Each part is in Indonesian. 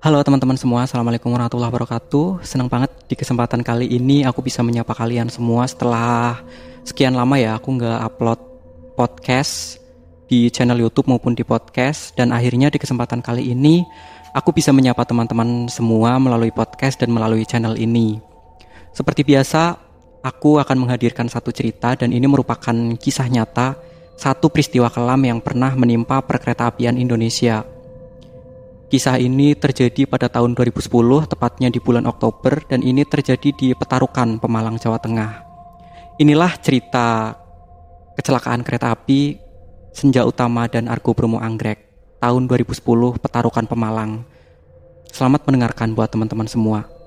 Halo teman-teman semua, Assalamualaikum warahmatullahi wabarakatuh. Senang banget di kesempatan kali ini aku bisa menyapa kalian semua. Setelah sekian lama ya aku nggak upload podcast di channel YouTube maupun di podcast. Dan akhirnya di kesempatan kali ini aku bisa menyapa teman-teman semua melalui podcast dan melalui channel ini. Seperti biasa, aku akan menghadirkan satu cerita dan ini merupakan kisah nyata satu peristiwa kelam yang pernah menimpa perkereta apian Indonesia Kisah ini terjadi pada tahun 2010, tepatnya di bulan Oktober, dan ini terjadi di Petarukan, Pemalang, Jawa Tengah. Inilah cerita kecelakaan kereta api Senja Utama dan Argo Bromo Anggrek tahun 2010 Petarukan Pemalang. Selamat mendengarkan buat teman-teman semua.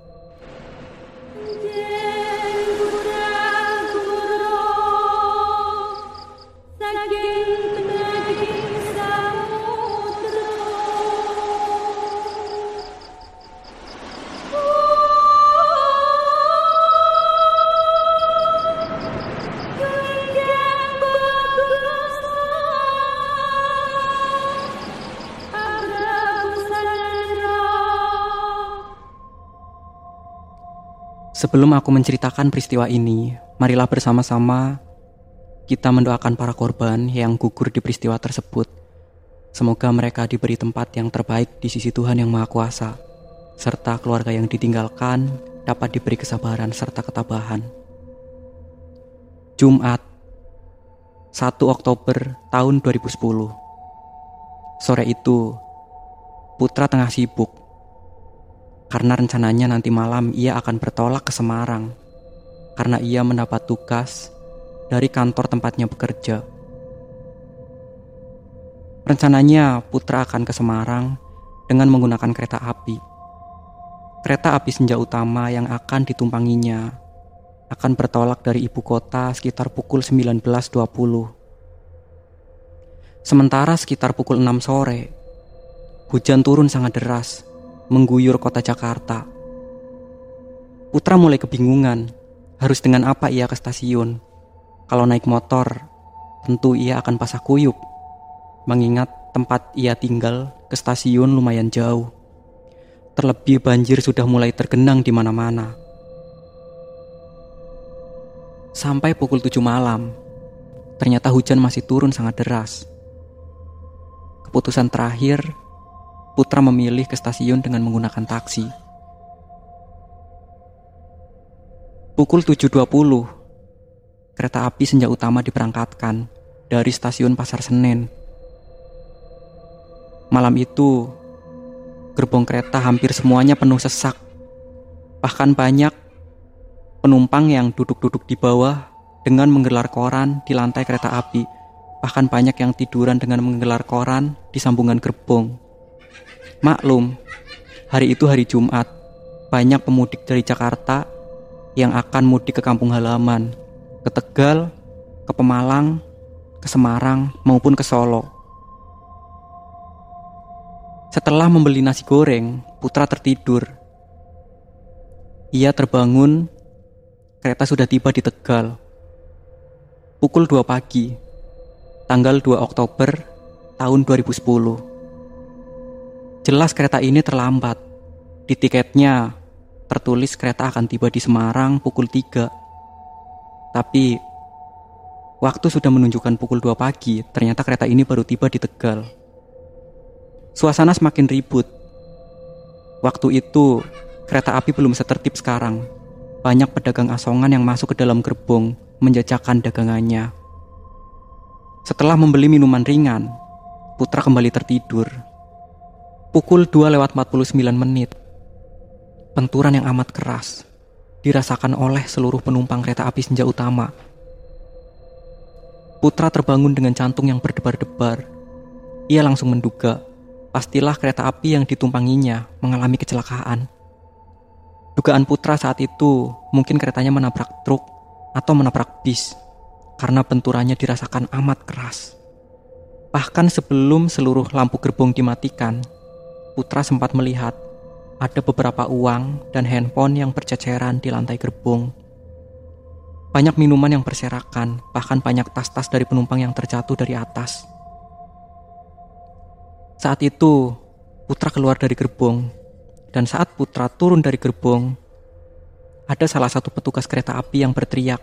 Sebelum aku menceritakan peristiwa ini, marilah bersama-sama kita mendoakan para korban yang gugur di peristiwa tersebut. Semoga mereka diberi tempat yang terbaik di sisi Tuhan Yang Maha Kuasa, serta keluarga yang ditinggalkan dapat diberi kesabaran serta ketabahan. Jumat 1 Oktober tahun 2010 Sore itu, Putra tengah sibuk karena rencananya nanti malam ia akan bertolak ke Semarang karena ia mendapat tugas dari kantor tempatnya bekerja. Rencananya Putra akan ke Semarang dengan menggunakan kereta api. Kereta api senja utama yang akan ditumpanginya akan bertolak dari ibu kota sekitar pukul 19.20. Sementara sekitar pukul 6 sore, hujan turun sangat deras mengguyur kota Jakarta. Putra mulai kebingungan, harus dengan apa ia ke stasiun. Kalau naik motor, tentu ia akan pasah kuyup, mengingat tempat ia tinggal ke stasiun lumayan jauh. Terlebih banjir sudah mulai tergenang di mana-mana. Sampai pukul 7 malam, ternyata hujan masih turun sangat deras. Keputusan terakhir Putra memilih ke stasiun dengan menggunakan taksi. Pukul 7.20, kereta api senja utama diberangkatkan dari stasiun Pasar Senen. Malam itu, gerbong kereta hampir semuanya penuh sesak. Bahkan banyak penumpang yang duduk-duduk di bawah dengan menggelar koran di lantai kereta api. Bahkan banyak yang tiduran dengan menggelar koran di sambungan gerbong. Maklum, hari itu hari Jumat. Banyak pemudik dari Jakarta yang akan mudik ke kampung halaman, ke Tegal, ke Pemalang, ke Semarang, maupun ke Solo. Setelah membeli nasi goreng, Putra tertidur. Ia terbangun, kereta sudah tiba di Tegal. Pukul 2 pagi, tanggal 2 Oktober tahun 2010. Jelas kereta ini terlambat. Di tiketnya tertulis kereta akan tiba di Semarang pukul 3. Tapi waktu sudah menunjukkan pukul 2 pagi, ternyata kereta ini baru tiba di Tegal. Suasana semakin ribut. Waktu itu kereta api belum setertib sekarang. Banyak pedagang asongan yang masuk ke dalam gerbong menjajakan dagangannya. Setelah membeli minuman ringan, Putra kembali tertidur. Pukul 2 lewat 49 menit. Benturan yang amat keras dirasakan oleh seluruh penumpang kereta api senja utama. Putra terbangun dengan jantung yang berdebar-debar. Ia langsung menduga, pastilah kereta api yang ditumpanginya mengalami kecelakaan. Dugaan Putra saat itu mungkin keretanya menabrak truk atau menabrak bis karena benturannya dirasakan amat keras. Bahkan sebelum seluruh lampu gerbong dimatikan, Putra sempat melihat ada beberapa uang dan handphone yang berceceran di lantai gerbong. Banyak minuman yang berserakan, bahkan banyak tas-tas dari penumpang yang terjatuh dari atas. Saat itu, Putra keluar dari gerbong Dan saat Putra turun dari gerbong, ada salah satu petugas kereta api yang berteriak,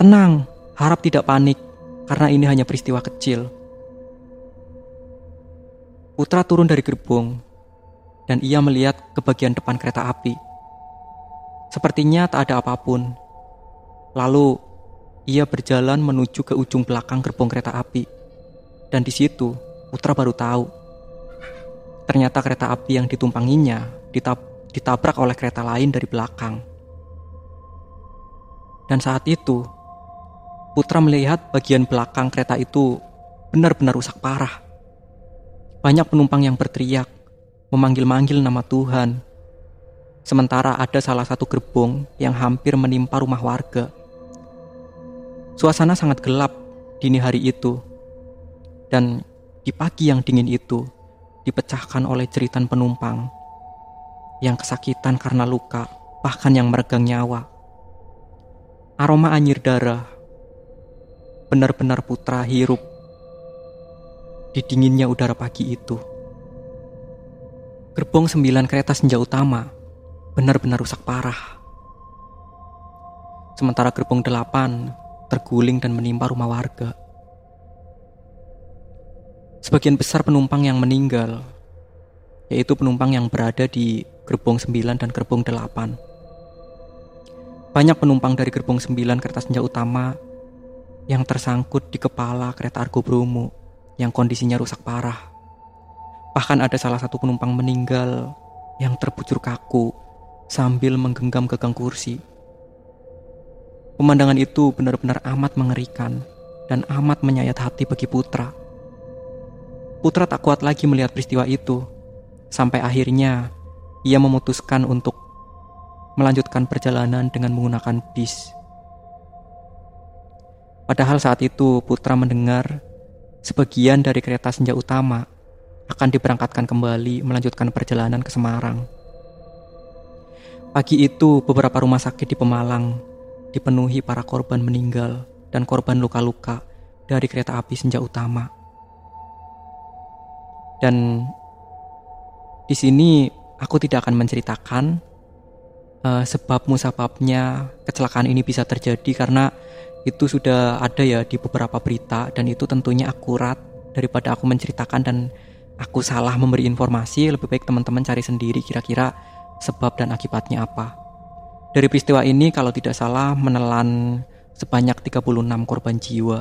"Tenang, harap tidak panik, karena ini hanya peristiwa kecil." Putra turun dari gerbong, dan ia melihat ke bagian depan kereta api. Sepertinya tak ada apa pun. Lalu ia berjalan menuju ke ujung belakang gerbong kereta api. Dan di situ, Putra baru tahu. Ternyata kereta api yang ditumpanginya ditab ditabrak oleh kereta lain dari belakang. Dan saat itu, Putra melihat bagian belakang kereta itu benar-benar rusak parah. Banyak penumpang yang berteriak, memanggil-manggil nama Tuhan. Sementara ada salah satu gerbong yang hampir menimpa rumah warga. Suasana sangat gelap dini hari itu. Dan di pagi yang dingin itu dipecahkan oleh jeritan penumpang yang kesakitan karena luka, bahkan yang meregang nyawa. Aroma anyir darah benar-benar putra hirup di dinginnya udara pagi itu. Gerbong sembilan kereta senja utama benar-benar rusak parah. Sementara gerbong delapan terguling dan menimpa rumah warga. Sebagian besar penumpang yang meninggal, yaitu penumpang yang berada di gerbong 9 dan gerbong 8. Banyak penumpang dari gerbong 9 kereta senja utama yang tersangkut di kepala kereta Argo Bromo yang kondisinya rusak parah. Bahkan ada salah satu penumpang meninggal yang terbujur kaku sambil menggenggam gagang kursi. Pemandangan itu benar-benar amat mengerikan dan amat menyayat hati bagi Putra. Putra tak kuat lagi melihat peristiwa itu, sampai akhirnya ia memutuskan untuk melanjutkan perjalanan dengan menggunakan bis. Padahal saat itu Putra mendengar sebagian dari kereta senja utama akan diberangkatkan kembali melanjutkan perjalanan ke Semarang. Pagi itu beberapa rumah sakit di Pemalang dipenuhi para korban meninggal dan korban luka-luka dari kereta api senja utama. Dan di sini aku tidak akan menceritakan uh, sebab musababnya kecelakaan ini bisa terjadi karena itu sudah ada ya di beberapa berita dan itu tentunya akurat daripada aku menceritakan dan aku salah memberi informasi lebih baik teman-teman cari sendiri kira-kira sebab dan akibatnya apa. Dari peristiwa ini kalau tidak salah menelan sebanyak 36 korban jiwa.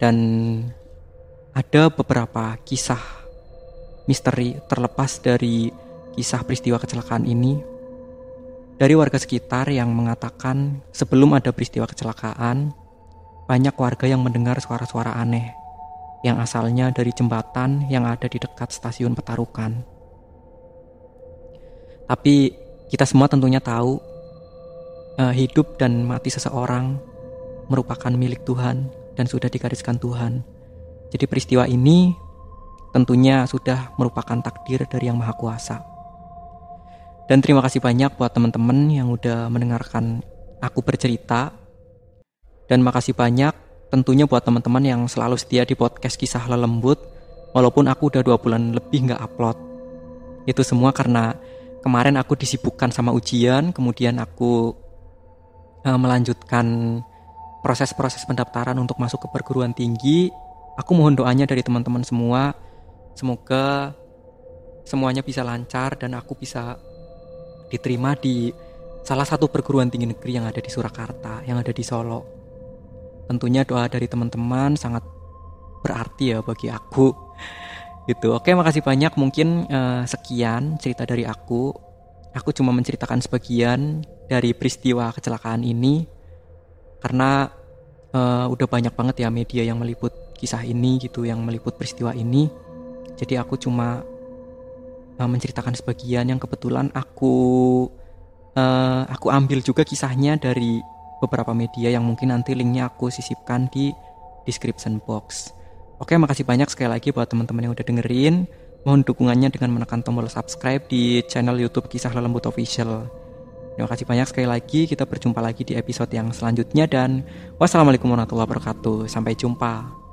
Dan ada beberapa kisah misteri terlepas dari kisah peristiwa kecelakaan ini dari warga sekitar yang mengatakan sebelum ada peristiwa kecelakaan, banyak warga yang mendengar suara-suara aneh yang asalnya dari jembatan yang ada di dekat stasiun Petarukan. Tapi kita semua tentunya tahu uh, hidup dan mati seseorang merupakan milik Tuhan dan sudah digariskan Tuhan. Jadi peristiwa ini tentunya sudah merupakan takdir dari Yang Maha Kuasa. Dan terima kasih banyak buat teman-teman yang udah mendengarkan aku bercerita. Dan makasih banyak tentunya buat teman-teman yang selalu setia di podcast kisah lelembut. Walaupun aku udah dua bulan lebih nggak upload. Itu semua karena kemarin aku disibukkan sama ujian, kemudian aku uh, melanjutkan proses-proses pendaftaran untuk masuk ke perguruan tinggi. Aku mohon doanya dari teman-teman semua. Semoga semuanya bisa lancar dan aku bisa diterima di salah satu perguruan tinggi negeri yang ada di Surakarta, yang ada di Solo. Tentunya doa dari teman-teman sangat berarti ya bagi aku. Gitu. Oke, makasih banyak. Mungkin uh, sekian cerita dari aku. Aku cuma menceritakan sebagian dari peristiwa kecelakaan ini karena uh, udah banyak banget ya media yang meliput kisah ini gitu, yang meliput peristiwa ini. Jadi aku cuma uh, menceritakan sebagian yang kebetulan aku uh, aku ambil juga kisahnya dari beberapa media yang mungkin nanti linknya aku sisipkan di description box. Oke, makasih banyak sekali lagi buat teman-teman yang udah dengerin. Mohon dukungannya dengan menekan tombol subscribe di channel YouTube Kisah Lelembut Official. Terima kasih banyak sekali lagi. Kita berjumpa lagi di episode yang selanjutnya dan wassalamualaikum warahmatullahi wabarakatuh. Sampai jumpa.